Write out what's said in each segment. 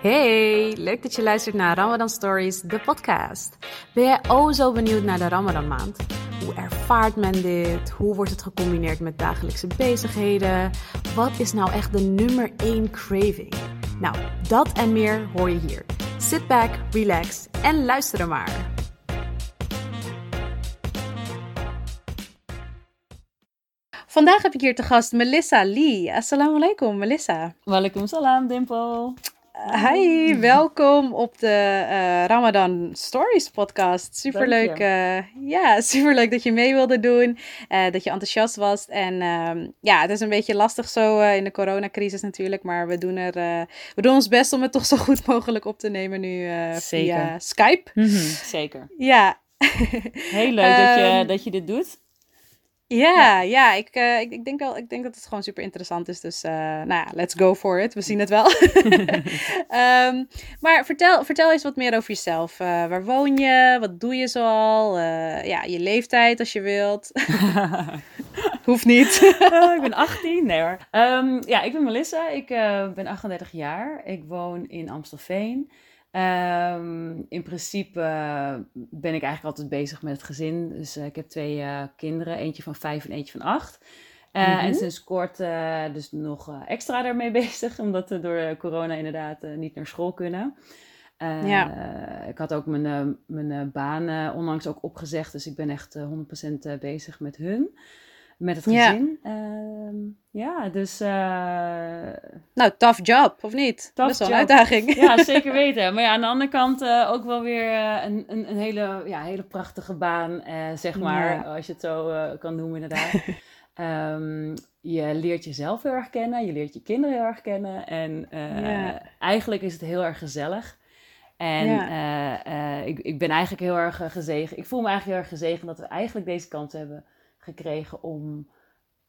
Hey, leuk dat je luistert naar Ramadan Stories, de podcast. Ben jij oh zo benieuwd naar de Ramadan maand? Hoe ervaart men dit? Hoe wordt het gecombineerd met dagelijkse bezigheden? Wat is nou echt de nummer 1 craving? Nou, dat en meer hoor je hier. Sit back, relax en luister er maar. Vandaag heb ik hier te gast Melissa Lee. Assalamu alaikum, Melissa. Walaikum salam, Dimple. Hi, welkom op de uh, Ramadan Stories podcast. Superleuk, uh, ja, superleuk dat je mee wilde doen, uh, dat je enthousiast was. En ehm, ja, het is een beetje lastig zo in de coronacrisis natuurlijk, maar we doen, er, we doen ons best om het toch zo goed mogelijk op te nemen nu via Skype. Mm -hmm, zeker. Ja. Heel leuk dat, je, ehm, dat je dit doet. Ja, ja, ik, uh, ik, ik, denk wel, ik denk dat het gewoon super interessant is. Dus uh, nou ja, let's go for it. We zien het wel. um, maar vertel, vertel eens wat meer over jezelf. Uh, waar woon je? Wat doe je zoal? ja, je leeftijd als je wilt. Hoeft niet. ik ben 18, nee hoor. Um, ja, ik ben Melissa. Ik ben 38 jaar. Ik woon in Amstelveen. Um, in principe uh, ben ik eigenlijk altijd bezig met het gezin. Dus uh, ik heb twee uh, kinderen, eentje van vijf en eentje van acht. Mm -hmm. En sinds kort dus nog extra daarmee bezig, omdat we door corona inderdaad niet naar school kunnen. ja. Ik had ook mijn, mijn baan onlangs ook opgezegd, dus ik ben echt 100% bezig met hun met het gezin. Ja, uh, ja dus... Uh... Nou, tough job, of niet? Tough Best wel een uitdaging. Ja, zeker weten. Maar ja, aan de andere kant uh, ook wel weer uh, een, een, een, hele, ja, hele prachtige baan, zeg maar. Ja. Als je het zo kan noemen, inderdaad. um, je leert jezelf heel erg kennen, je leert je kinderen heel erg kennen. En ja. eigenlijk is het heel erg gezellig. En ja. ik, ik ben eigenlijk heel erg gezegend. Ik voel me eigenlijk heel erg gezegend dat we eigenlijk deze kans hebben gekregen om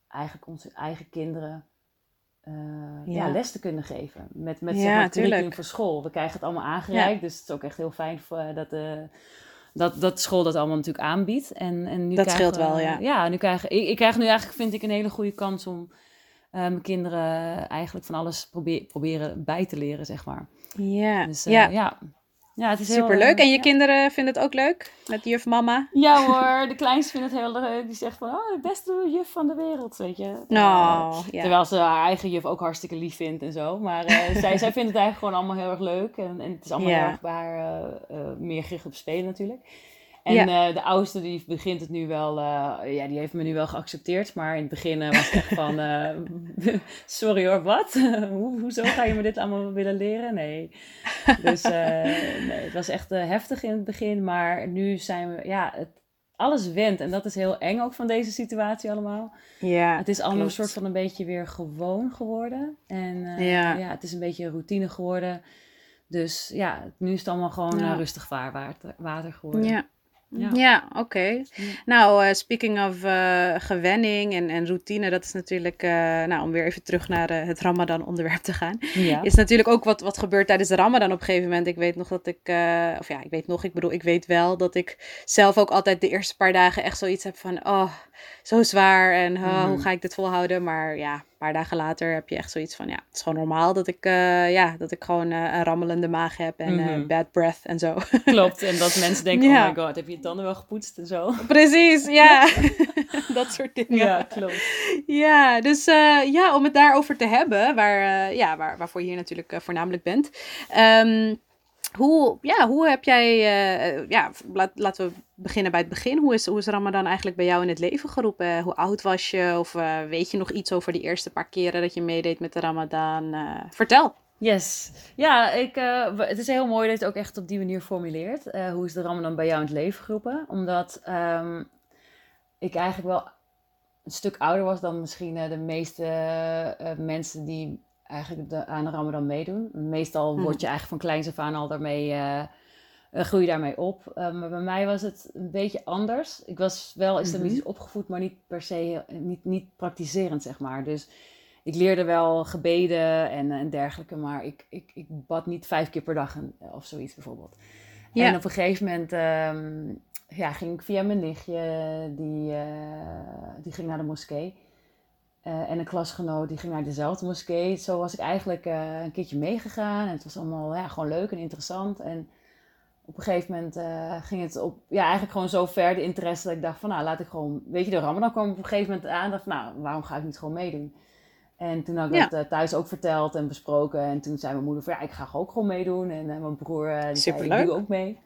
eigenlijk onze eigen kinderen uh, ja. ja. les te kunnen geven. Met, met zeg maar, curriculum voor school. We krijgen het allemaal aangereikt, dus het is ook echt heel fijn voor, eh, dat, uh, dat, dat school dat allemaal natuurlijk aanbiedt. En, en nu dat scheelt wel, ja. Ja, nu krijg, ik, ik krijg nu eigenlijk, vind ik, een hele goede kans om mijn kinderen eigenlijk van alles probeer, proberen bij te leren, zeg maar. Ja, dus, ja. ja. Ja, het is Superleuk. Heel, en je kinderen vinden het ook leuk? Met juf mama? Ja hoor, de kleinste vindt het heel leuk. Die zegt van, oh, de beste juf van de wereld, weet je. Oh, ja. Terwijl ze haar eigen juf ook hartstikke lief vindt en zo. Maar uh, zij, zij vindt het eigenlijk gewoon allemaal heel erg leuk. En, en het is allemaal ja. heel erg uh, uh, meer gericht op spelen natuurlijk. En ja. uh, de oudste die begint het nu wel, uh, ja, die heeft me nu wel geaccepteerd. Maar in het begin uh, was het echt van, sorry hoor, wat? Hoe, hoezo ga je me dit allemaal willen leren? Nee. Dus nee, het was echt heftig in het begin. Maar nu zijn we, ja, het, alles went. En dat is heel eng ook van deze situatie allemaal. Ja, Het is allemaal een soort van een beetje weer gewoon geworden. En ja. ja, het is een beetje routine geworden. Dus ja, nu is het allemaal gewoon ja. rustig vaarwater water geworden. Ja. Ja, ja oké. Okay. Nou, uh, speaking of uh, gewenning en, en routine, dat is natuurlijk, uh, nou, om weer even terug naar het Ramadan-onderwerp te gaan, ja. is natuurlijk ook wat, wat gebeurt tijdens de Ramadan op een gegeven moment. Ik weet nog dat ik, of ja, ik weet nog, ik bedoel, ik weet wel dat ik zelf ook altijd de eerste paar dagen echt zoiets heb van, oh, zo zwaar en oh, mm. hoe ga ik dit volhouden? Maar ja, een paar dagen later heb je echt zoiets van, ja, het is gewoon normaal dat ik, uh, ja, dat ik gewoon uh, een rammelende maag heb en mm -hmm. uh, bad breath en zo. Klopt, en dat mensen denken, ja. oh my god, heb je je tanden wel gepoetst en zo? Precies, ja. dat soort dingen. Ja, klopt. Ja, dus ja, om het daarover te hebben, waar, ja, waar, waarvoor je hier natuurlijk voornamelijk bent. Um, hoe, ja, hoe heb jij, uh, ja, laat, laten we beginnen bij het begin. Hoe is, hoe is Ramadan eigenlijk bij jou in het leven geroepen? Hoe oud was je? Of uh, weet je nog iets over die eerste paar keren dat je meedeed met de Ramadan? Vertel. Yes. Ja, ik, het is heel mooi dat je het ook echt op die manier formuleert. hoe is de Ramadan bij jou in het leven geroepen? Omdat um, ik eigenlijk wel een stuk ouder was dan misschien de meeste mensen die eigenlijk de, aan de Ramadan meedoen. Meestal mm. word je eigenlijk van kleins af aan al daarmee, uh, groei je daarmee op. Uh, maar bij mij was het een beetje anders. Ik was wel islamitisch mm -hmm. opgevoed, maar niet per se, niet, niet praktiserend zeg maar. Dus ik leerde wel gebeden en, en dergelijke, maar ik, ik, ik bad niet vijf keer per dag en, of zoiets bijvoorbeeld. Ja. En op een gegeven moment um, ja, ging ik via mijn nichtje, die, uh, die ging naar de moskee. En een klasgenoot die ging naar dezelfde moskee. Zo was ik eigenlijk een keertje meegegaan. En het was allemaal ja, gewoon leuk en interessant. En op een gegeven moment ging het op, ja, eigenlijk gewoon zo ver de interesse dat ik dacht van, nou, laat ik gewoon, weet je, de Ramadan kwam op een gegeven moment aan. dacht van, nou, waarom ga ik niet gewoon meedoen? En toen had ik dat thuis ook verteld en besproken. En toen zei mijn moeder van, ja, ik ga ook gewoon meedoen. En mijn broer, die zei, ik doe ook mee.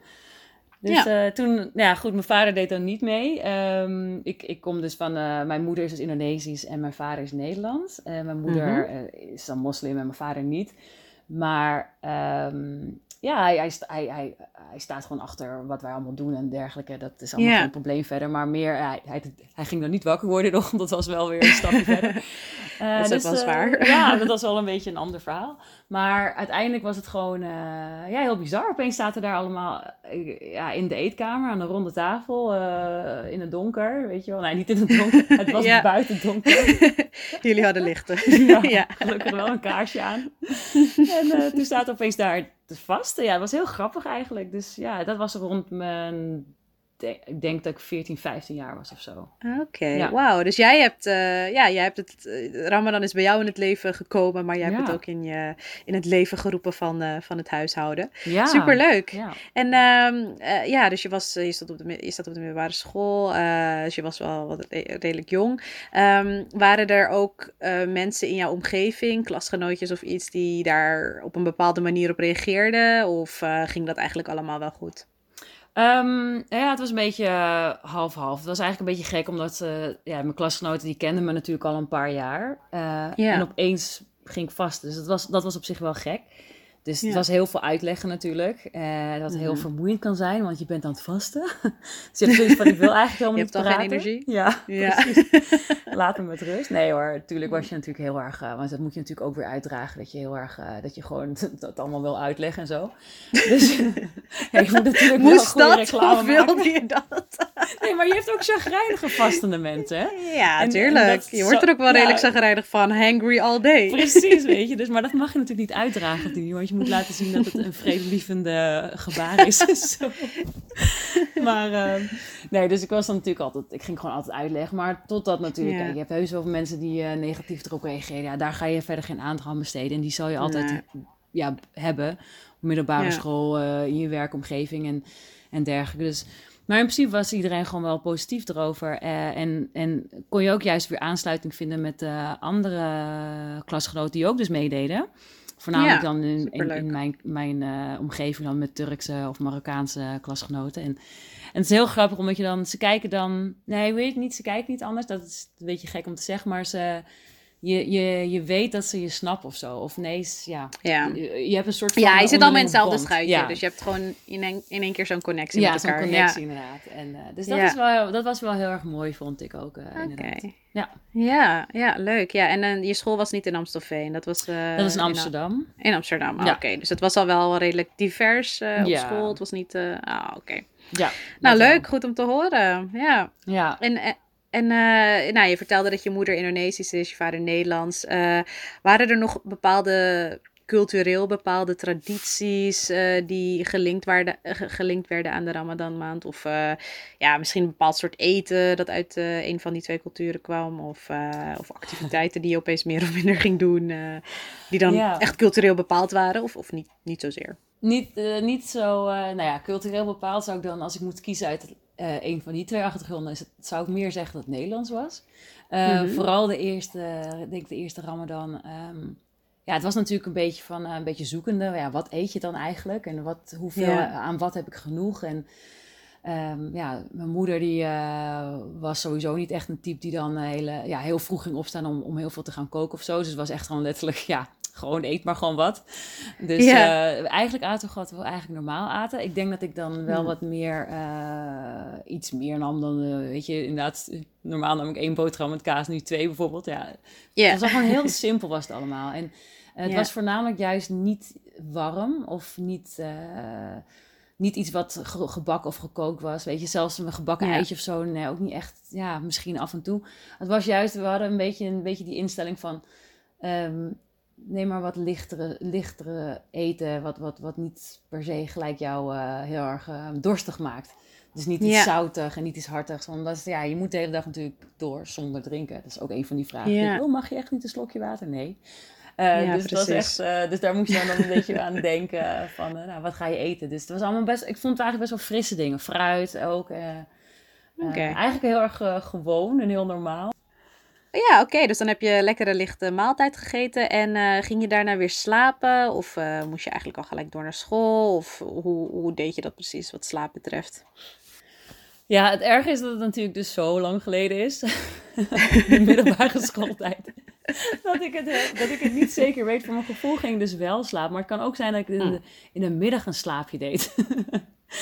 Dus ja. Eh, toen, nou ja, goed, mijn vader deed dan niet mee. Um, ik, ik kom dus van, uh, mijn moeder is dus Indonesisch en mijn vader is Nederlands. Uh, mijn moeder mm is dan moslim en mijn vader niet. Maar um, ja, hij, hij, hij, hij, staat gewoon achter wat wij allemaal doen en dergelijke. Dat is allemaal geen probleem verder. Maar meer, hij, hij, ging dan niet wakker worden nog, dat was wel weer een stapje verder. Uh, dat dus, was uh, waar. ja, dat was wel een beetje een ander verhaal. Maar uiteindelijk was het gewoon uh, ja, heel bizar. Opeens zaten daar allemaal ja, in de eetkamer aan de ronde tafel in het donker. Weet je wel? Nee, niet in het donker. Het was ja. buiten donker. Jullie hadden lichten. ja, ja, gelukkig wel een kaarsje aan. En toen staat opeens daar te vasten. Ja, het was heel grappig eigenlijk. Dus ja, dat was rond mijn ik denk dat ik 14, 15 jaar was of zo. Oké, wauw. Dus jij hebt, uh, ja, jij hebt het, uh, Ramadan is bij jou in het leven gekomen, maar jij hebt het ook in, je, in het leven geroepen van, uh, van het huishouden. Ja. Superleuk. Ja. En um, ja, dus je, was, je, stond op de, je staat op de middelbare school, dus je was wel wat redelijk jong. Um, waren er ook mensen in jouw omgeving, klasgenootjes of iets, die daar op een bepaalde manier op reageerden? Of ging dat eigenlijk allemaal wel goed? Um, ja, het was een beetje eh, half-half. het was eigenlijk een beetje gek, omdat uh, ja, mijn klasgenoten die kenden me natuurlijk al een paar jaar. Uh, En opeens ging ik vast. Dus dat was, dat was op zich wel gek. Dus het was heel veel uitleggen natuurlijk. Uh, dat heel mhm. vermoeiend kan zijn, want je bent aan het vasten. dus je hebt zoiets van, ik wil eigenlijk helemaal niet praten. Je hebt geen energie? Ja, ja. Laat hem met rust. Nee hoor, natuurlijk was je natuurlijk heel erg... Uh, want dat moet je natuurlijk ook weer uitdragen. Dat je heel erg... Uh, dat je gewoon dat allemaal wil uitleggen en zo. Dus ja, je moet natuurlijk Moest wel goede dat, reclame of wilde je dat? nee, maar je hebt ook chagrijnige vastende mensen, hè? Ja, en, tuurlijk. je wordt er ook wel redelijk chagrijnig van. Hangry all day. Precies, weet je. Dus, maar dat mag je natuurlijk niet uitdragen nu, want je moet laten zien dat het een vredelievende gebaar is. maar uh, nee, dus ik was dan natuurlijk altijd, ik ging gewoon altijd uitleggen. Maar totdat natuurlijk, ja. je hebt heus wel mensen die uh, negatief erop reageren. Ja, daar ga je verder geen aandacht aan besteden. En die zal je altijd ja, hebben. Op middelbare school, uh, in je werkomgeving en, en dergelijke. Dus... Maar in principe was iedereen gewoon wel positief erover. Uh, en, en kon je ook juist weer aansluiting vinden met de andere klasgenoten die ook dus meededen. Voornamelijk dan in, in, mijn, mijn uh, omgeving dan met Turkse of Marokkaanse klasgenoten. En, en het is heel grappig, omdat je dan, ze kijken dan, nee, weet je niet, ze kijken niet anders. Dat is een beetje gek om te zeggen, maar ze, je, je, je weet dat ze je snappen of zo. Of nee, ja. ja. Je, je hebt een soort van Ja, je zit allemaal in hetzelfde schuitje. Dus je hebt gewoon in één, in één keer zo'n connectie ja, met elkaar. Ja, zo'n connectie inderdaad. En, uh, dus dat, is wel, dat was wel heel erg mooi, vond ik ook uh, inderdaad. Ja. ja, ja, leuk. Ja, en uh, je school was niet in Amstelveen, dat was... dat was in Amsterdam. In, in Amsterdam, ah, oké. Dus het was al wel redelijk divers op school. Het was niet... ah, oké. Ja. Nou, leuk. Wel. Goed om te horen. Ja. Ja. En, en nou, je vertelde dat je moeder Indonesisch is, je vader Nederlands. Waren er nog bepaalde cultureel bepaalde tradities uh, die gelinkt werden, gelinkt werden aan de Ramadanmaand? Of ja, misschien een bepaald soort eten dat uit een van die twee culturen kwam? Of, of activiteiten die je opeens meer of minder ging doen, die dan echt cultureel bepaald waren? Of, of niet, niet zozeer? Niet, niet zo, nou ja, cultureel bepaald zou ik dan, als ik moet kiezen uit een van die twee achtergronden is het, zou ik meer zeggen dat het Nederlands was. Uh, Vooral de eerste, denk de eerste Ramadan. Um, ja, het was natuurlijk een beetje van uh, een beetje zoekende. Ja, wat eet je dan eigenlijk? En wat, hoeveel, ja. aan wat heb ik genoeg? En um, ja, mijn moeder die was sowieso niet echt een type die dan hele, ja, heel vroeg ging opstaan om, om heel veel te gaan koken of zo. Dus het was echt gewoon letterlijk, ja, gewoon eet maar gewoon wat. Dus ja. uh, eigenlijk aten we wat we eigenlijk normaal aten. Ik denk dat ik dan wel hmm. wat meer, uh, iets meer nam dan, uh, weet je, inderdaad, normaal nam ik één boterham met kaas, nu twee bijvoorbeeld. Ja, yeah. het was gewoon heel simpel was het allemaal. En het was voornamelijk juist niet warm of niet niet iets wat gebakken of gekookt was. Weet je, zelfs een gebakken ja. eitje of zo. Nee, ook niet echt. Ja, misschien af en toe. Het was juist, we hadden een beetje, een beetje die instelling van. Um, neem maar wat lichtere, lichtere eten, wat, wat, wat niet per se gelijk jou uh, heel erg uh, dorstig maakt. Dus niet iets zoutig en niet iets hartigs. Want ja, je moet de hele dag natuurlijk door zonder drinken. Dat is ook een van die vragen. Ja. Oh, mag je echt niet een slokje water? Nee. Uh, dus, dat echt, uh, dus daar moest je dan een beetje aan denken van, uh, nou, wat ga je eten? Dus het was allemaal best, ik vond het eigenlijk best wel frisse dingen. Fruit ook. Okay. eigenlijk heel erg gewoon en heel normaal. Ja, oké. Dus dan heb je lekkere lichte maaltijd gegeten en ging je daarna weer slapen? Of moest je eigenlijk al gelijk door naar school? Of hoe, hoe deed je dat precies wat slaap betreft? Ja, het erg is dat het natuurlijk dus zo lang geleden is. de middelbare schooltijd. dat, ik het, dat ik het niet zeker weet. Voor mijn gevoel ging dus wel slapen. Maar het kan ook zijn dat ik in de, in de middag een slaapje deed.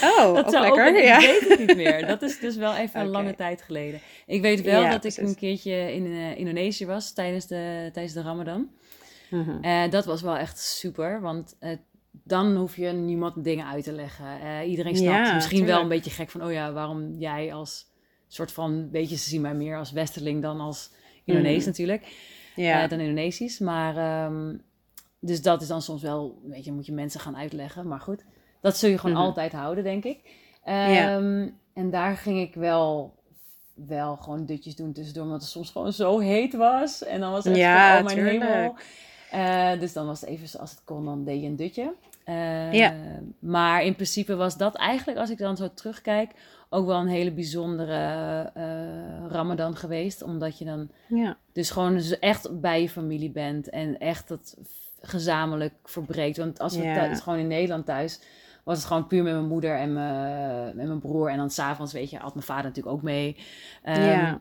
Oh, dat zou lekker. Ook, ja. Ik weet het niet meer. Dat is dus wel even een lange tijd geleden. Ik weet wel dat ik een keertje in uh, Indonesië was tijdens de, tijdens de Ramadan. Mm dat was wel echt super, want dan hoef je niemand dingen uit te leggen. Uh, iedereen snapt misschien wel een beetje gek van, oh ja, waarom jij als soort van, beetje ze zien mij meer als westerling dan als Indonesisch mm. natuurlijk. Ja. Uh, dan Indonesisch. Maar, um, dus dat is dan soms wel, weet je, moet je mensen gaan uitleggen. Maar goed, dat zul je gewoon mm-hmm. altijd houden, denk ik. Um, ja. En daar ging ik wel wel gewoon dutjes doen tussendoor, omdat het soms gewoon zo heet was. En dan was het ja, oh mijn tuurlijk. hemel. Uh, dus dan was het even als het kon, dan deed je een dutje. Uh, ja. Maar in principe was dat eigenlijk, als ik dan zo terugkijk, ook wel een hele bijzondere uh, Ramadan geweest. Omdat je dan ja. dus gewoon echt bij je familie bent en echt dat gezamenlijk verbreekt. Want als we ja. gewoon in Nederland thuis, was het gewoon puur met mijn moeder en mijn, met mijn broer. En dan s'avonds, weet je, had mijn vader natuurlijk ook mee. Um, ja.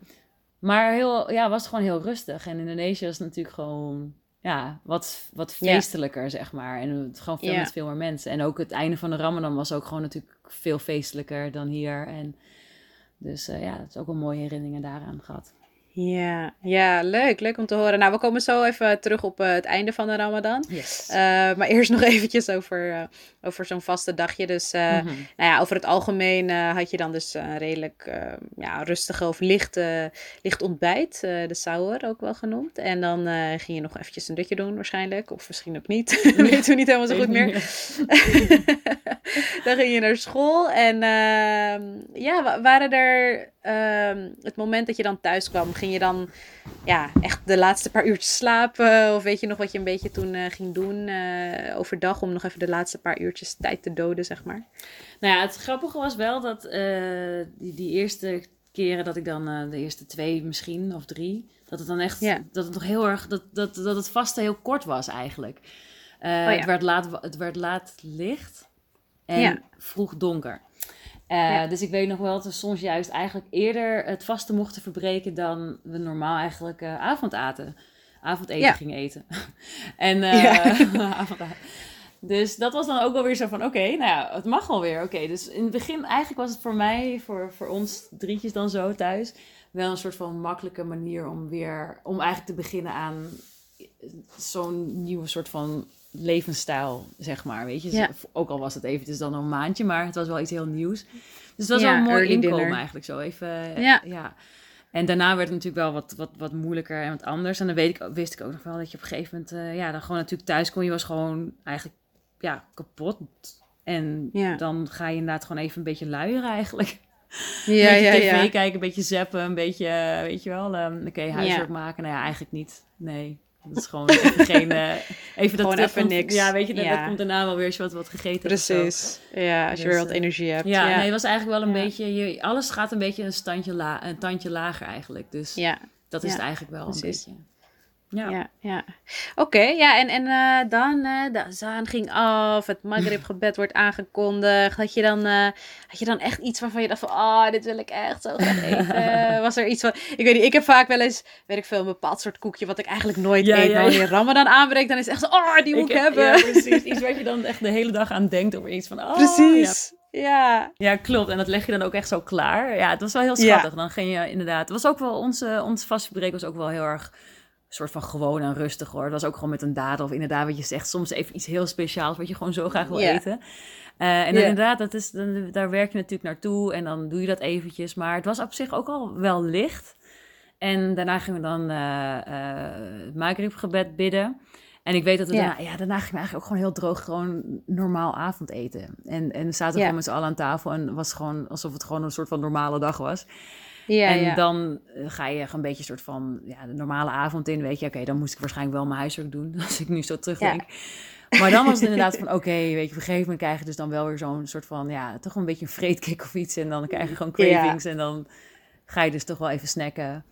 Maar heel, ja, was het gewoon heel rustig. En Indonesië was natuurlijk gewoon ja, wat, wat feestelijker, zeg maar. En het gewoon veel met veel meer mensen. En ook het einde van de Ramadan was ook gewoon natuurlijk veel feestelijker dan hier. En dus uh, ja, het is ook wel mooie herinneringen daaraan gehad. Ja, ja, leuk. Leuk om te horen. Nou, we komen zo even terug op uh, het einde van de Ramadan. Yes. Uh, maar eerst nog eventjes over, uh, over zo'n vaste dagje. Dus mm-hmm. nou ja, over het algemeen had je dan dus een redelijk ja, rustige of lichte, licht ontbijt. de sauer ook wel genoemd. En dan ging je nog eventjes een dutje doen waarschijnlijk. Of misschien ook niet. Dat weten we niet helemaal zo goed meer. dan ging je naar school. En ehm, ja, waren er Ehm, het moment dat je dan thuis kwam, ging je dan ja, echt de laatste paar uurtjes slapen? Of weet je nog wat je een beetje toen uh, ging doen uh, overdag om nog even de laatste paar uurtjes tijd te doden, zeg maar? Nou ja, het grappige was wel dat uh, die, die eerste keren dat ik dan de eerste twee misschien of drie, dat het dan echt, dat het nog heel erg, dat, dat, dat het vaste heel kort was eigenlijk. Oh, ja. het, werd laat, het werd laat licht en vroeg donker. Uh, Dus ik weet nog wel dat we soms juist eigenlijk eerder het vaste mochten verbreken dan we normaal eigenlijk uh, avondaten. Avondeten ja. gingen eten. en uh, Dus dat was dan ook wel weer zo van, oké, nou ja, het mag alweer. Oké, dus in het begin eigenlijk was het voor mij, voor, voor ons drietjes dan zo thuis, wel een soort van makkelijke manier om weer, om eigenlijk te beginnen aan zo'n nieuwe soort van levensstijl, zeg maar. Weet je, ook al was het eventjes dan een maandje, maar het was wel iets heel nieuws. Dus het was wel een mooi inkomen eigenlijk zo even. Ja. ja. En daarna werd het natuurlijk wel wat, wat, wat moeilijker en wat anders. En dan weet ik, wist ik ook nog wel dat je op een gegeven moment, uh, ja, dan gewoon natuurlijk thuis kon. Je was gewoon eigenlijk, ja, kapot. En dan ga je inderdaad gewoon even een beetje luieren eigenlijk. Ja, een beetje ja, tv kijken, een beetje zappen, een beetje, weet je wel, um, oké, huiswerk maken. Nou ja, eigenlijk niet. Nee, dat is gewoon even geen... Uh, even dat, gewoon even niks. Ja, weet je, dat, dat, komt daarna wel weer als je wat, wat gegeten Precies. Ja, als je weer dus, wat eh, energie hebt. Ja, nee, het was eigenlijk wel een beetje... Je, alles gaat een beetje een, standje la, een tandje lager eigenlijk. Dus ja. dat is het eigenlijk wel Precies. een beetje. Ja, ja. ja. Oké, ja, en, en uh, dan, uh, de zaan ging af, het Maghrib-gebed wordt aangekondigd. Had je, dan, uh, had je dan echt iets waarvan je dacht van, oh, dit wil ik echt zo graag eten? Was er iets van, ik weet niet, ik heb vaak wel eens, weet ik veel, een bepaald soort koekje wat ik eigenlijk nooit eet. Ja, maar wanneer Ramadan aanbreekt, dan is het echt zo, oh, die moet ik, hebben. Ja, precies. Iets waar je dan echt de hele dag aan denkt over iets van, oh, Precies. Ja. ja, klopt. En dat leg je dan ook echt zo klaar. Ja, het was wel heel schattig. Dan ging je inderdaad... Het was ook wel... Onze, ons vastverbreken was ook wel heel erg soort van gewoon en rustig hoor. Het was ook gewoon met een daad of inderdaad wat je zegt, soms even iets heel speciaals wat je gewoon zo graag wil eten. Uh, en dan inderdaad, dat is, dan, daar werk je natuurlijk naartoe en dan doe je dat eventjes. Maar het was op zich ook al wel licht. En daarna gingen we dan uh, uh, het gebed bidden. En ik weet dat we daarna, ja, daarna ging we eigenlijk ook gewoon heel droog gewoon normaal avondeten. En, en zaten we gewoon met z'n allen aan tafel en was gewoon alsof het gewoon een soort van normale dag was. Ja, en dan eh, ga je een beetje een soort van ja, de normale avond in. Weet je, oké, dan moest ik waarschijnlijk wel mijn huiswerk doen. Als ik nu zo terugdenk. Maar dan was het inderdaad van, oké, weet je, op een gegeven moment krijg je dus dan wel weer zo'n soort van, ja, toch een beetje een vreedkick of iets. En dan krijg je gewoon cravings en dan ga je dus toch wel even snacken.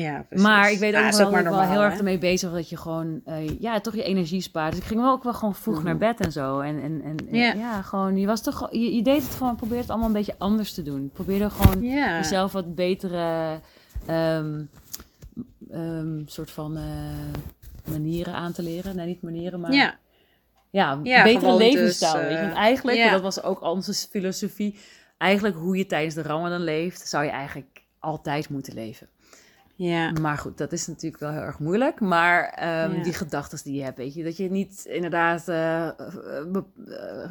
Ja, maar ik weet ook wel, ik wel heel erg ermee bezig dat je gewoon, uh, ja, toch je energie spaart. Dus ik ging wel ook wel gewoon vroeg naar mhm. bed en zo. En, en, en ja, gewoon, je was toch, je, je, deed het gewoon, probeerde het allemaal een beetje anders te doen. Probeerde gewoon jezelf wat betere, um, um, soort van uh, manieren aan te leren. Nee, niet manieren, maar... Ja. Ja, ja betere levensstijl. Uh, weet je? Want eigenlijk, dat was ook onze filosofie, eigenlijk hoe je tijdens de Ramadan leeft, zou je eigenlijk altijd moeten leven. Ja. Maar goed, dat is natuurlijk wel heel erg moeilijk. Maar um, die gedachten die je hebt, weet je, dat je niet inderdaad uh,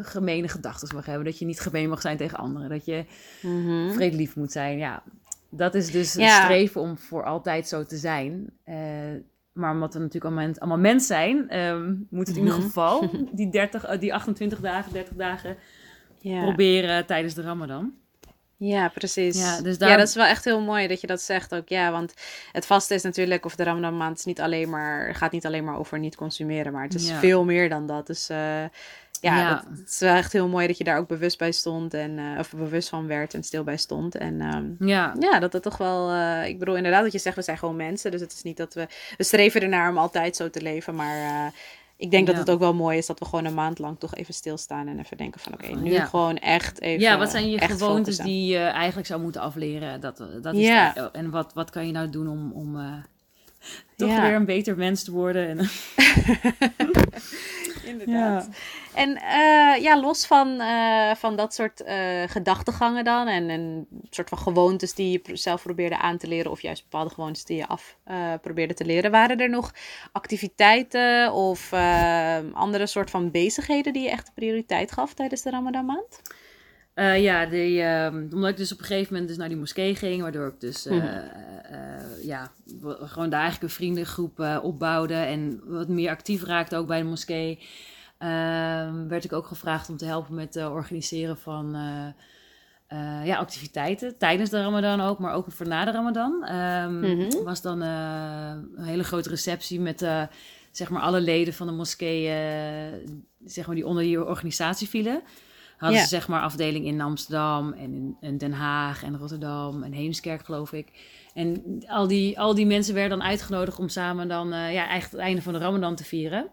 gemene gedachten mag hebben. Dat je niet gemeen mag zijn tegen anderen. Dat je mm vredelief moet zijn. Ja, dat is dus het streven om voor altijd zo te zijn. Uh, maar omdat we natuurlijk allemaal, allemaal mens zijn, um, moet het in ieder mhm. geval die, 30, die 28 dagen, 30 dagen proberen tijdens de Ramadan. Ja, precies. Ja, dus ja, dat is wel echt heel mooi dat je dat zegt ook. Ja, want het vaste is natuurlijk, of de Ramadan maand is niet alleen maar, gaat niet alleen maar over niet consumeren, maar het is veel meer dan dat. Dus uh, ja, ja. Dat, het is wel echt heel mooi dat je daar ook bewust bij stond en uh, of bewust van werd en stil bij stond. En um, ja. ja, dat het toch wel, uh, ik bedoel inderdaad dat je zegt, we zijn gewoon mensen, dus het is niet dat we, we streven ernaar om altijd zo te leven, maar ik denk dat het ook wel mooi is dat we gewoon een maand lang toch even stilstaan en even denken van oké, nu gewoon echt even. Ja, wat zijn je gewoontes die je eigenlijk zou moeten afleren? Dat, dat is ja. en wat, wat kan je nou doen om, om uh, toch weer een beter mens te worden? En, Inderdaad. En uh, ja, los van, uh, van dat soort uh, gedachtegangen dan en een soort van gewoontes die je zelf probeerde aan te leren of juist bepaalde gewoontes die je af probeerde te leren, waren er nog activiteiten of andere soort van bezigheden die je echt prioriteit gaf tijdens de Ramadan maand? Ja, die, um, omdat ik dus op een gegeven moment dus naar die moskee ging, waardoor ik dus mm. ja, gewoon daar eigenlijk een vriendengroep opbouwde en wat meer actief raakte ook bij de moskee. Um, werd ik ook gevraagd om te helpen met het organiseren van uh, uh, ja, activiteiten. Tijdens de Ramadan ook, maar ook voor na de Ramadan. Um, mm was dan uh, een hele grote receptie met zeg maar alle leden van de moskee, zeg maar die onder die organisatie vielen. Hadden ze zeg maar afdeling in Amsterdam en in, Den Haag en Rotterdam en Heemskerk geloof ik. En al die, al die mensen werden dan uitgenodigd om samen dan ja, eigenlijk het einde van de Ramadan te vieren.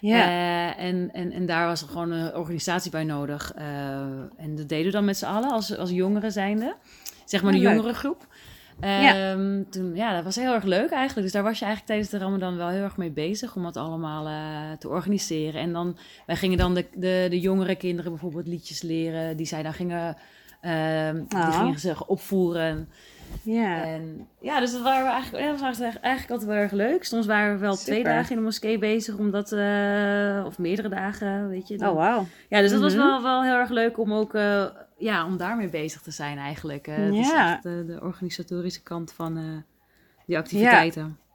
Ja. Uh, en, en, en daar was er gewoon een organisatie bij nodig. Uh, en dat deden we dan met z'n allen als, als jongeren zijnde. Zeg maar een jongere groep. Ja. Ehm, toen, ja, dat was heel erg leuk eigenlijk. Dus daar was je eigenlijk tijdens de Ramadan wel heel erg mee bezig om het allemaal uh, te organiseren. En dan, wij gingen dan de, de, de jongere kinderen bijvoorbeeld liedjes leren, die zij dan gingen, ehm, die ah. gingen zich opvoeren. Ja. En, ja, dus dat, waren we eigenlijk, ja, dat was eigenlijk altijd wel erg leuk. Soms waren we wel twee dagen in de moskee bezig, omdat, uh, of meerdere dagen, weet je. oh, wauw. Ja, dus dat was mhm. wel, wel heel erg leuk om ook, uh, ja, om daarmee bezig te zijn eigenlijk. Uh, ja. Echt, de organisatorische kant van die activiteiten. Ja.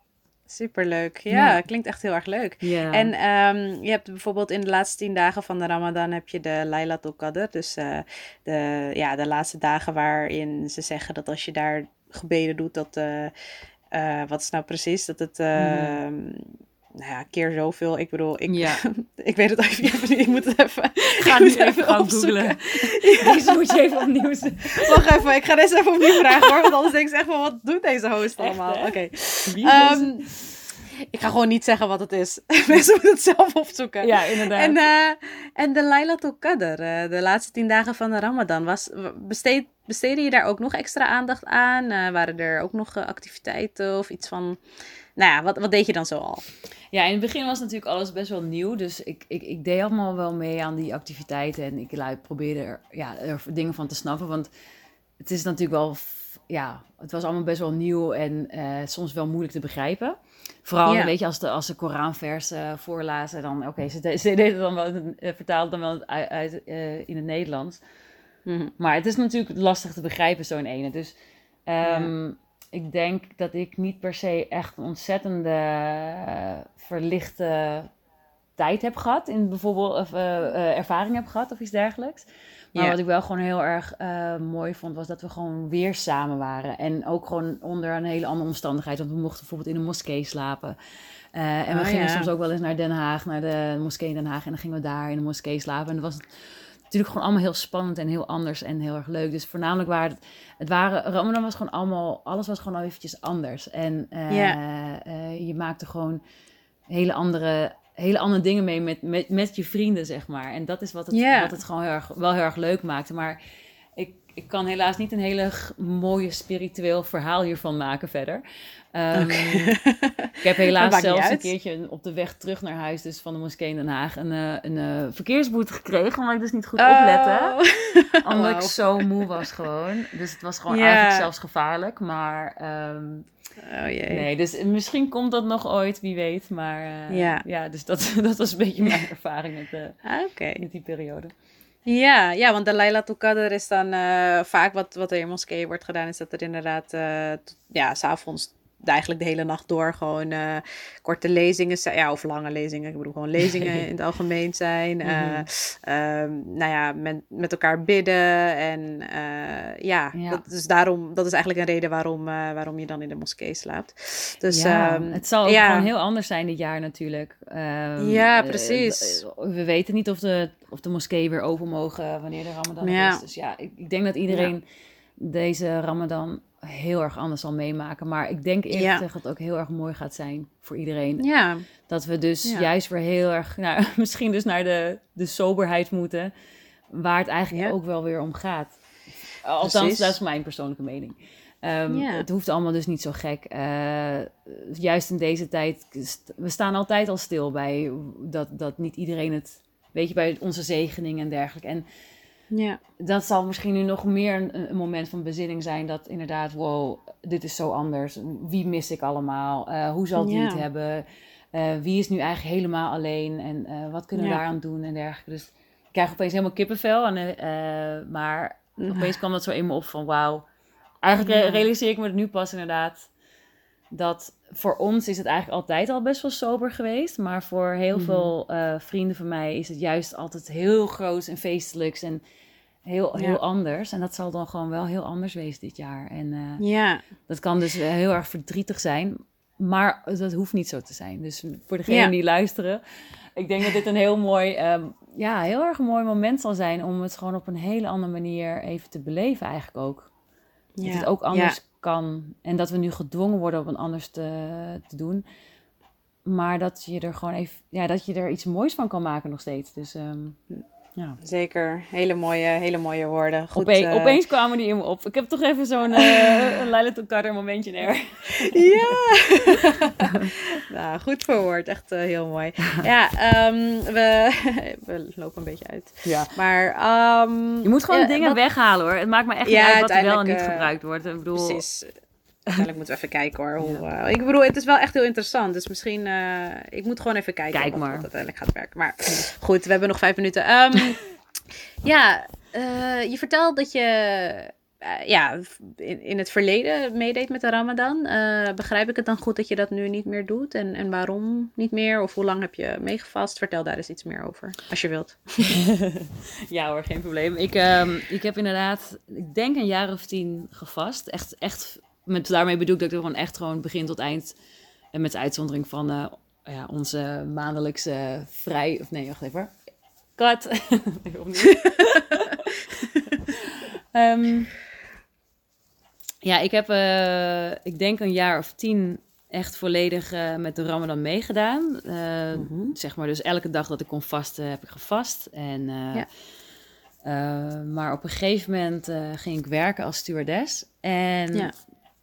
Superleuk. Ja, ja, klinkt echt heel erg leuk. Ja. En um, je hebt bijvoorbeeld in de laatste tien dagen van de Ramadan heb je de Laylatul Qadr. Dus uh, de, ja, de laatste dagen waarin ze zeggen dat als je daar gebeden doet, dat... Uh, uh, wat is nou precies? Dat het... Mm nou ja, keer zoveel. Ik bedoel, ik, ja. ik weet het even niet. Ik moet het even. Ga nu even, even. Ja. Deze moet je even opnieuw Wacht even, ik ga deze even opnieuw vragen hoor. Want anders denk ik echt van, wat doet deze host allemaal? Oké. Okay. Um, ik ga gewoon niet zeggen wat het is. Mensen moeten het zelf opzoeken. Ja, inderdaad. En, uh, en de Laylatul Qadr, uh, de laatste tien dagen van de Ramadan, was, besteed, besteedde je daar ook nog extra aandacht aan? Uh, waren er ook nog activiteiten of iets van... Nou ja, wat, wat deed je dan zo al? Ja, in het begin was natuurlijk alles best wel nieuw. Dus ik, ik, ik deed allemaal wel mee aan die activiteiten. En ik probeerde er, ja, er dingen van te snappen. Want het is natuurlijk wel... Ja, het was allemaal best wel nieuw en soms wel moeilijk te begrijpen. Vooral, ja. weet je, als de, als de Koranvers uh, voorlazen, dan, oké, ze, ze deden dan wel, uh, vertaalden dan wel uit, uit in het Nederlands. Mm -hmm. Maar het is natuurlijk lastig te begrijpen, zo'n ene. Dus um, ja. Ik denk dat ik niet per se echt een ontzettende uh, verlichte tijd heb gehad. In bijvoorbeeld of, uh, ervaring heb gehad of iets dergelijks. Maar wat ik wel gewoon heel erg mooi vond, was dat we gewoon weer samen waren. En ook gewoon onder een hele andere omstandigheid. Want we mochten bijvoorbeeld in een moskee slapen. en we oh, gingen soms ook wel eens naar Den Haag, naar de moskee in Den Haag. En dan gingen we daar in de moskee slapen. En dat was natuurlijk gewoon allemaal heel spannend en heel anders en heel erg leuk. Dus voornamelijk waren het, het waren, Ramadan was gewoon allemaal, alles was gewoon al eventjes anders. En uh, je maakte gewoon hele andere, hele andere dingen mee met, met, met je vrienden, zeg maar. En dat is wat het, wat het gewoon heel erg, wel heel erg leuk maakte. Maar ik, kan helaas niet een hele mooie spiritueel verhaal hiervan maken verder. Um, ik heb helaas zelfs een keertje op de weg terug naar huis, dus van de moskee in Den Haag, een, uh, een uh, verkeersboete gekregen. Omdat ik dus niet goed oh. oplette. Omdat ik zo moe was gewoon. Dus het was gewoon eigenlijk zelfs gevaarlijk. Maar um, oh, jee. nee, dus misschien komt dat nog ooit, wie weet. Maar uh, ja. ja, dus dat, dat was een beetje mijn ervaring met, ah, met die periode. Ja, ja, want de Laila Qadr is dan uh, vaak wat, wat er in moskee wordt gedaan, is dat er inderdaad uh, ja, s'avonds eigenlijk de hele nacht door gewoon uh, korte lezingen zijn. Ja, of lange lezingen. Ik bedoel gewoon lezingen in het algemeen zijn. Mm nou ja, met, met elkaar bidden. En uh, ja, ja, Dat, is daarom, dat is eigenlijk een reden waarom, waarom je dan in de moskee slaapt. Dus, ja, um, het zal ook ja. gewoon heel anders zijn dit jaar natuurlijk. Um, ja, precies. we weten niet of de, of de moskee weer open mogen wanneer de Ramadan is. Dus ja, ik, ik denk dat iedereen deze Ramadan heel erg anders zal meemaken. Maar ik denk eerlijk ja. gezegd dat het ook heel erg mooi gaat zijn voor iedereen. Ja. Dat we dus juist weer heel erg, nou, misschien dus naar de, de soberheid moeten. Waar het eigenlijk ook wel weer om gaat. Althans, dat is mijn persoonlijke mening. Um, het hoeft allemaal dus niet zo gek. Uh, juist in deze tijd, we staan altijd al stil bij dat, dat niet iedereen het, weet je, bij onze zegening en dergelijke. En ja. Dat zal misschien nu nog meer een, een, moment van bezinning zijn. Dat inderdaad, wow, dit is zo anders. Wie mis ik allemaal? Uh, hoe zal die het hebben? Uh, wie is nu eigenlijk helemaal alleen? En uh, wat kunnen we daaraan doen en dergelijke. Dus ik krijg opeens helemaal kippenvel. En, maar opeens kwam dat zo in me op van wauw. Eigenlijk realiseer ik me het nu pas inderdaad. Dat voor ons is het eigenlijk altijd al best wel sober geweest. Maar voor heel mhm. veel vrienden van mij is het juist altijd heel groot en feestelijks. En heel, heel anders. En dat zal dan gewoon wel heel anders wezen dit jaar. En uh, ja. dat kan dus eh, heel erg verdrietig zijn. Maar dat hoeft niet zo te zijn. Dus voor degenen die luisteren, ik denk dat dit een heel mooi, um, ja, heel erg mooi moment zal zijn om het gewoon op een hele andere manier even te beleven, eigenlijk ook. Dat het ook anders kan. En dat we nu gedwongen worden om het anders te, te doen. Maar dat je er gewoon even, ja, dat je er iets moois van kan maken nog steeds. Dus um, ja. Zeker. Hele mooie, hele mooie woorden. Goed, uh... Opeens kwamen die in me op. Ik heb toch even zo'n uh, een Laila momentje neer. ja! nou, goed verwoord. Echt uh, heel mooi. Ja, um, we, we lopen een beetje uit. Ja. Maar... Um, je moet gewoon dingen weghalen hoor. Het maakt me echt niet uit wat er wel en niet gebruikt wordt. Ik bedoel... Precies. Uiteindelijk moeten we even kijken hoor. Hoe, uh, ik bedoel, het is wel echt heel interessant. Dus misschien, uh, ik moet gewoon even kijken Kijk maar. hoe het uiteindelijk gaat werken. Maar goed, we hebben nog vijf minuten. Um, ja, uh, je vertelt dat je ja, in, in het verleden meedeed met de Ramadan. begrijp ik het dan goed dat je dat nu niet meer doet? En, en waarom niet meer? Of hoe lang heb je meegevast? Vertel daar eens iets meer over, als je wilt. ja hoor, geen probleem. Ik, um, ik heb inderdaad, ik denk een jaar of tien gevast. Echt, echt met, daarmee bedoel ik dat ik er gewoon echt gewoon begin tot eind. En met de uitzondering van uh, ja, onze maandelijkse vrij. Of nee, wacht even. Kat. um, ja, ik heb, uh, ik denk een jaar of tien echt volledig uh, met de Ramadan meegedaan. Uh, mm -hmm. Zeg maar, dus elke dag dat ik kon vasten, heb ik gevast. En, ja. maar op een gegeven moment ging ik werken als stewardess. En ja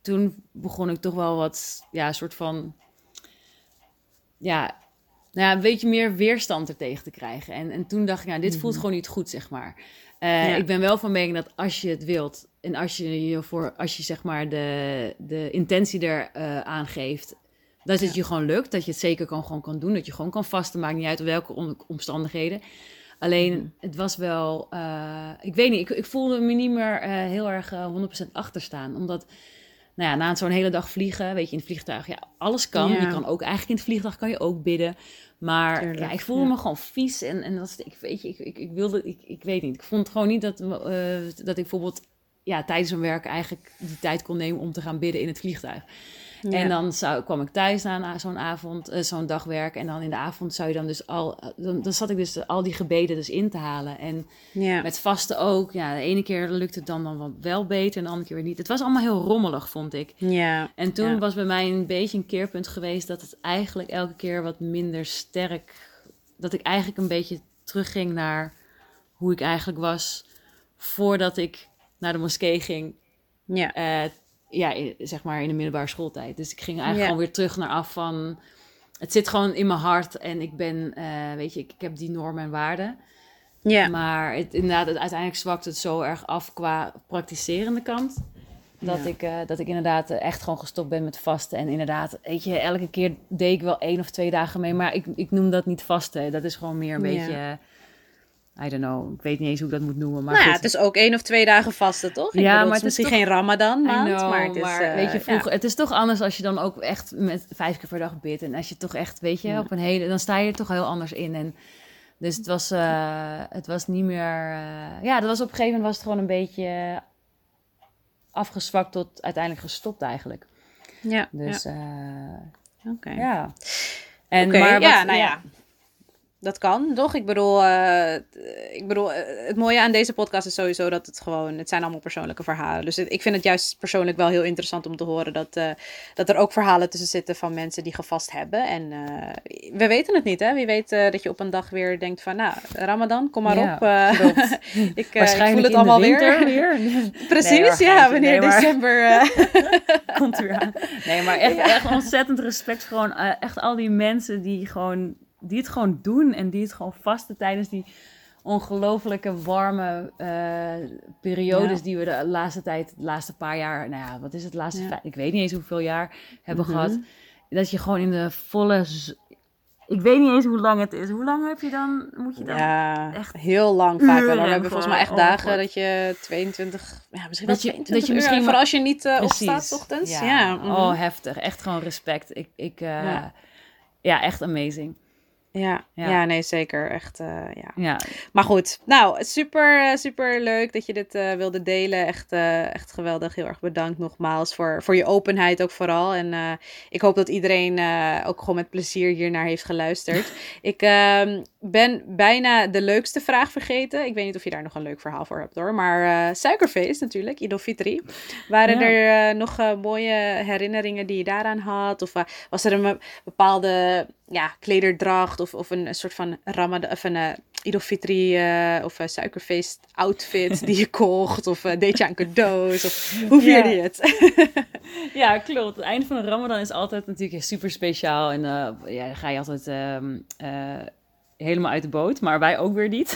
toen begon ik toch wel wat, ja, een soort van, ja, nou ja, een beetje meer weerstand er tegen te krijgen. En, en toen dacht ik, nou, dit voelt mhm. gewoon niet goed, zeg maar. Uh, Ik ben wel van mening dat als je het wilt en als je je voor, als je zeg maar de, de intentie er uh, aangeeft, dat het je gewoon lukt, dat je het zeker kan, gewoon kan doen, dat je gewoon kan vasten, maakt niet uit welke omstandigheden. Alleen, mhm. het was wel, uh, ik weet niet, ik, ik voelde me niet meer heel erg 100% achterstaan, omdat nou ja, na zo'n hele dag vliegen, weet je, in het vliegtuig, ja, alles kan. Je kan ook eigenlijk in het vliegtuig kan je ook bidden. Maar ja, ik voelde me gewoon vies en, en dat, ik weet je, ik, ik, ik wilde, ik, ik weet niet. Ik vond gewoon niet dat, uh, dat ik bijvoorbeeld ja, tijdens mijn werk eigenlijk die tijd kon nemen om te gaan bidden in het vliegtuig. En dan zou, kwam ik thuis na zo'n avond, uh, zo'n dagwerk. En dan in de avond zou je dan dus al, dan, dan zat ik dus al die gebeden dus in te halen. En ja. met vasten ook. Ja, de ene keer lukte het dan, dan wel beter en de andere keer weer niet. Het was allemaal heel rommelig, vond ik. Ja. En toen was bij mij een beetje een keerpunt geweest dat het eigenlijk elke keer wat minder sterk, dat ik eigenlijk een beetje terugging naar hoe ik eigenlijk was voordat ik naar de moskee ging. Ja. Uh, ja, zeg maar in de middelbare schooltijd. Dus ik ging eigenlijk gewoon weer terug naar af van... Het zit gewoon in mijn hart en ik ben, uh, weet je, ik, ik, heb die normen en waarden. Ja. Maar het, inderdaad, het, uiteindelijk zwakt het zo erg af qua praktiserende kant. Dat, ik, uh, dat ik inderdaad echt gewoon gestopt ben met vasten. En inderdaad, weet je, elke keer deed ik wel één of twee dagen mee. Maar ik, ik noem dat niet vasten. Dat is gewoon meer een beetje I don't know, ik weet niet eens hoe ik dat moet noemen. Maar nou ja, het is ook één of twee dagen vasten, toch? Ik ja, bedoel, maar het is misschien geen Ramadan maand, maar het is... Maar, weet je, eh, vroeger, het is toch anders als je dan ook echt met vijf keer per dag bidt. En als je toch echt, weet je, op een hele... Dan sta je er toch heel anders in. En dus het was, uh, het was niet meer... Uh, ja, dat was op een gegeven moment was het gewoon een beetje afgezwakt tot uiteindelijk gestopt eigenlijk. Ja. Dus ja. Oké. Ja. En, okay, maar ja, nou ja dat kan, toch? Ik bedoel, uh, ik bedoel, eh, het mooie aan deze podcast is sowieso dat het gewoon, het zijn allemaal persoonlijke verhalen. Dus ik vind het juist persoonlijk wel heel interessant om te horen dat, uh, dat er ook verhalen tussen zitten van mensen die gevast hebben. En we weten het niet, hè? Wie weet dat je op een dag weer denkt van, nou, Ramadan, kom maar ja, op. ik, ik, voel het allemaal weer. weer. Precies, nee, ja, wanneer nee, december komt weer aan. Nee, maar echt, echt ontzettend respect gewoon echt al die mensen die gewoon die het gewoon doen en die het gewoon vasten tijdens die ongelofelijke warme uh, periodes die we de laatste tijd, de laatste paar jaar, nou ja, wat is het laatste, ja. ik weet niet eens hoeveel jaar hebben mm -hmm. gehad. Dat je gewoon in de volle, ik weet niet eens hoe lang het is. Hoe lang heb je dan, moet je dan ja, echt heel lang vaak wel. We hebben volgens mij echt dagen dat je 22, ja, misschien dat wel 22 je, dat je misschien voor als je niet uh, opstaat ochtends. Ja, ja. Mm -hmm. oh heftig, echt gewoon respect. Ik, ik uh, ja. ja, echt amazing. Ja, ja, ja. nee, zeker. Echt, uh, ja. ja. Maar goed, nou, super, super leuk dat je dit uh, wilde delen. Echt, uh, echt geweldig. Heel erg bedankt nogmaals voor, voor je openheid ook vooral. En ik hoop dat iedereen ook gewoon met plezier hier naar heeft geluisterd. ik ehm, ben bijna de leukste vraag vergeten. Ik weet niet of je daar nog een leuk verhaal voor hebt hoor. Maar suikerfeest natuurlijk, Idol Fitri. Waren er nog mooie herinneringen die je daaraan had? Of was er een bepaalde ja, klederdracht of, of een, een soort van Ramadan of een uh, Idol Fitri uh, of een suikerfeest outfit die je kocht of uh, deed je aan cadeaus of hoe vierde je het? ja, klopt. Het einde van de Ramadan is altijd natuurlijk super speciaal en ja, dan ga je altijd um, helemaal uit de boot, maar wij ook weer niet.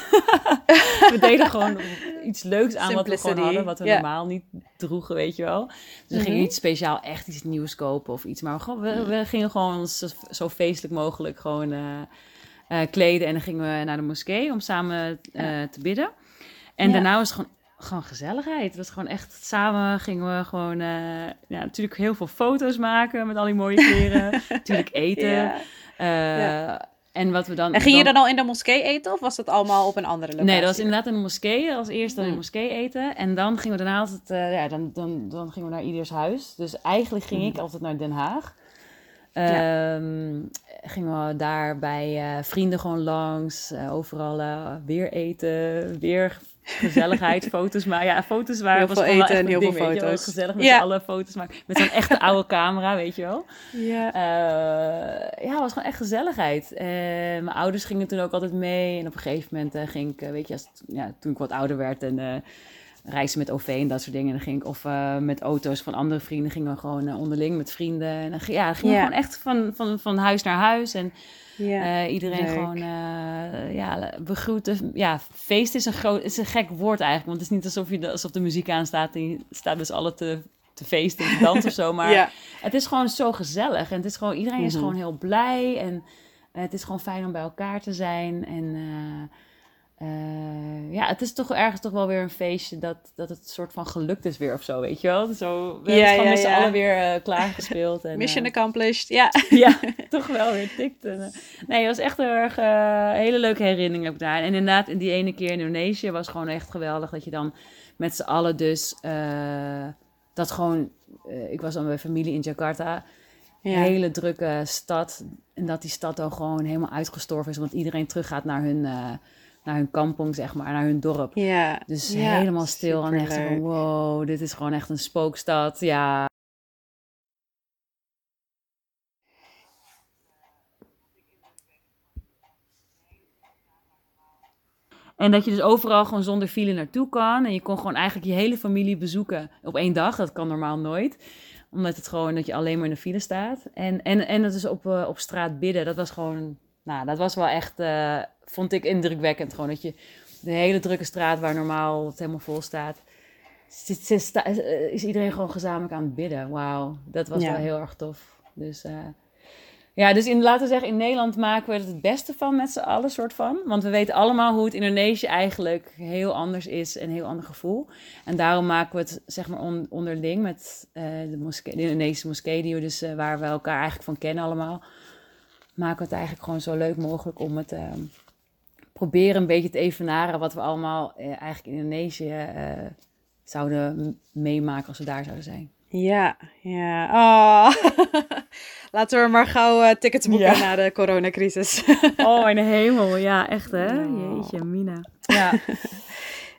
we deden gewoon iets leuks aan wat we gewoon hadden, wat we yeah. normaal niet droegen, weet je wel. Dus we gingen mm -hmm. niet speciaal echt iets nieuws kopen of iets, maar we, we, we gingen gewoon zo, zo, feestelijk mogelijk gewoon uh, uh, kleden en dan gingen we naar de moskee om samen uh, te bidden. En ja. daarna was het gewoon gewoon gezelligheid. Het was gewoon echt samen gingen we gewoon ja, natuurlijk heel veel foto's maken met al die mooie kleren. natuurlijk eten. Ja. ja. En, wat we dan, en ging dan... je dan al in de moskee eten of was dat allemaal op een andere locatie? Nee, dat was inderdaad in de moskee. Als eerst dan in de moskee eten. En dan gingen we daarna altijd, uh, ja, dan, dan, dan gingen we naar ieders huis. Dus eigenlijk ging ik altijd naar Den Haag. Ja. Um, gingen we daar bij uh, vrienden gewoon langs. Uh, overal weer eten, weer gezelligheid, foto's maken. Ja, foto's waren heel veel eten en heel ding, veel foto's. Gezellig met ja. alle foto's maken. Met zo'n echte oude camera, weet je wel. Ja. Uh, ja, het was gewoon echt gezelligheid. Uh, mijn ouders gingen toen ook altijd mee. En op een gegeven moment uh, ging ik, weet je, als, ja, toen ik wat ouder werd en reizen met OV en dat soort dingen. En dan ging ik, of met auto's van andere vrienden, gingen we gewoon onderling met vrienden. En dan ja, gingen we gewoon echt van, van, van huis naar huis. En ja, uh, iedereen leuk. gewoon uh, ja, begroeten. Ja, feest is een, groot, is een gek woord eigenlijk. Want het is niet alsof, je de, alsof de muziek aanstaat en je staat dus alle te, te feesten en te dansen of zo. Maar ja. het is gewoon zo gezellig. En het is gewoon, iedereen mm -hmm. is gewoon heel blij. En het is gewoon fijn om bij elkaar te zijn. En ja, het is toch ergens toch wel weer een feestje dat, dat het soort van gelukt is weer of zo, weet je wel? Zo, we hebben gewoon met z'n allen weer uh, klaargespeeld. En, Mission accomplished, ja. ja, toch wel weer tikt. nee, het was echt heel erg hele leuke herinnering heb daar. En inderdaad, in die ene keer in Indonesië was gewoon echt geweldig dat je dan met z'n allen dus... dat gewoon... ik was dan bij familie in Jakarta... Een hele drukke stad. En dat die stad dan gewoon helemaal uitgestorven is. Want iedereen teruggaat naar hun, uh, naar hun kampong, zeg maar, naar hun dorp. Ja. Dus helemaal stil. En echt van, wow, dit is gewoon echt een spookstad. Ja. En dat je dus overal gewoon zonder file naartoe kan. En je kon gewoon eigenlijk je hele familie bezoeken op één dag. Dat kan normaal nooit omdat het gewoon dat je alleen maar in de file staat. En, en, en dat is op, uh, op straat bidden. Dat was gewoon, nou, dat was wel echt, uh, vond ik indrukwekkend. Gewoon dat je de hele drukke straat waar normaal het helemaal vol staat. Is iedereen gewoon gezamenlijk aan het bidden. Wauw, dat was wel heel erg tof. Dus uh, ja, dus in, laten we zeggen, in Nederland maken we er het beste van met z'n allen, soort van. Want we weten allemaal hoe het Indonesië eigenlijk heel anders is en een heel ander gevoel. En daarom maken we het, zeg maar, on, onderling met uh, de, moskee, de Indonesische moskee, die we dus, uh, waar we elkaar eigenlijk van kennen allemaal. Maken we het eigenlijk gewoon zo leuk mogelijk om het uh, proberen een beetje te evenaren wat we allemaal eigenlijk in Indonesië zouden meemaken als we daar zouden zijn. Ja, ja. Oh. Laten we maar gauw uh, tickets boeken ja. na de coronacrisis. oh, in de hemel. Ja, echt hè? Oh. Jeetje, Mina. Ja.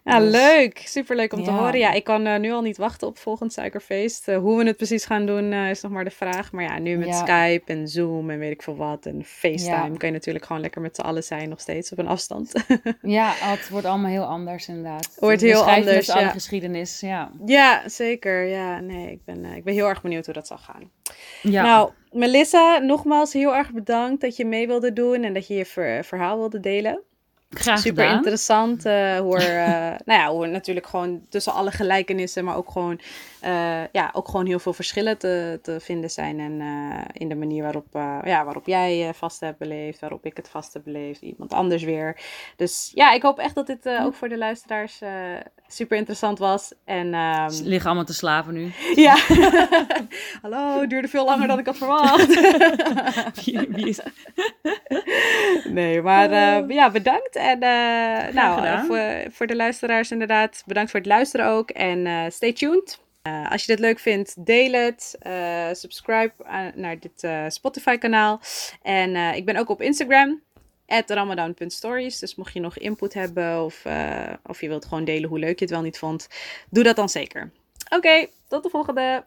Ja, dus, leuk. Superleuk om te horen. Ja, ik kan uh, nu al niet wachten op volgend suikerfeest. Uh, hoe we het precies gaan doen uh, is nog maar de vraag. Maar ja, nu met ja. Skype en Zoom en weet ik veel wat en FaceTime ja. kan je natuurlijk gewoon lekker met z'n allen zijn nog steeds op een afstand. ja, het wordt allemaal heel anders inderdaad. Wordt heel anders, ja. geschiedenis, ja. Ja, zeker. Ja, nee, ik ben, ik ben heel erg benieuwd hoe dat zal gaan. Ja. Nou, Melissa, nogmaals heel erg bedankt dat je mee wilde doen en dat je je ver verhaal wilde delen. Graag Super interessant uh, hoe, er, uh, nou ja, hoe natuurlijk gewoon tussen alle gelijkenissen, maar ook gewoon, uh, ja, ook gewoon heel veel verschillen te, te vinden zijn. En in de manier waarop, ja, waarop jij vast hebt beleefd, waarop ik het vast heb beleefd, iemand anders weer. Dus ja, ik hoop echt dat dit ook voor de luisteraars super interessant was. En, um... Ze liggen allemaal te slapen nu. Ja. Hallo, het duurde veel langer dan ik had verwacht. nee, maar ja, bedankt. En uh, nou, voor, voor, de luisteraars inderdaad, bedankt voor het luisteren ook. En uh, stay tuned. Uh, als je dit leuk vindt, deel het. subscribe naar dit Spotify kanaal. En ik ben ook op Instagram. ramadan.stories. Dus mocht je nog input hebben of, of je wilt gewoon delen hoe leuk je het wel niet vond. Doe dat dan zeker. Oké, tot de volgende.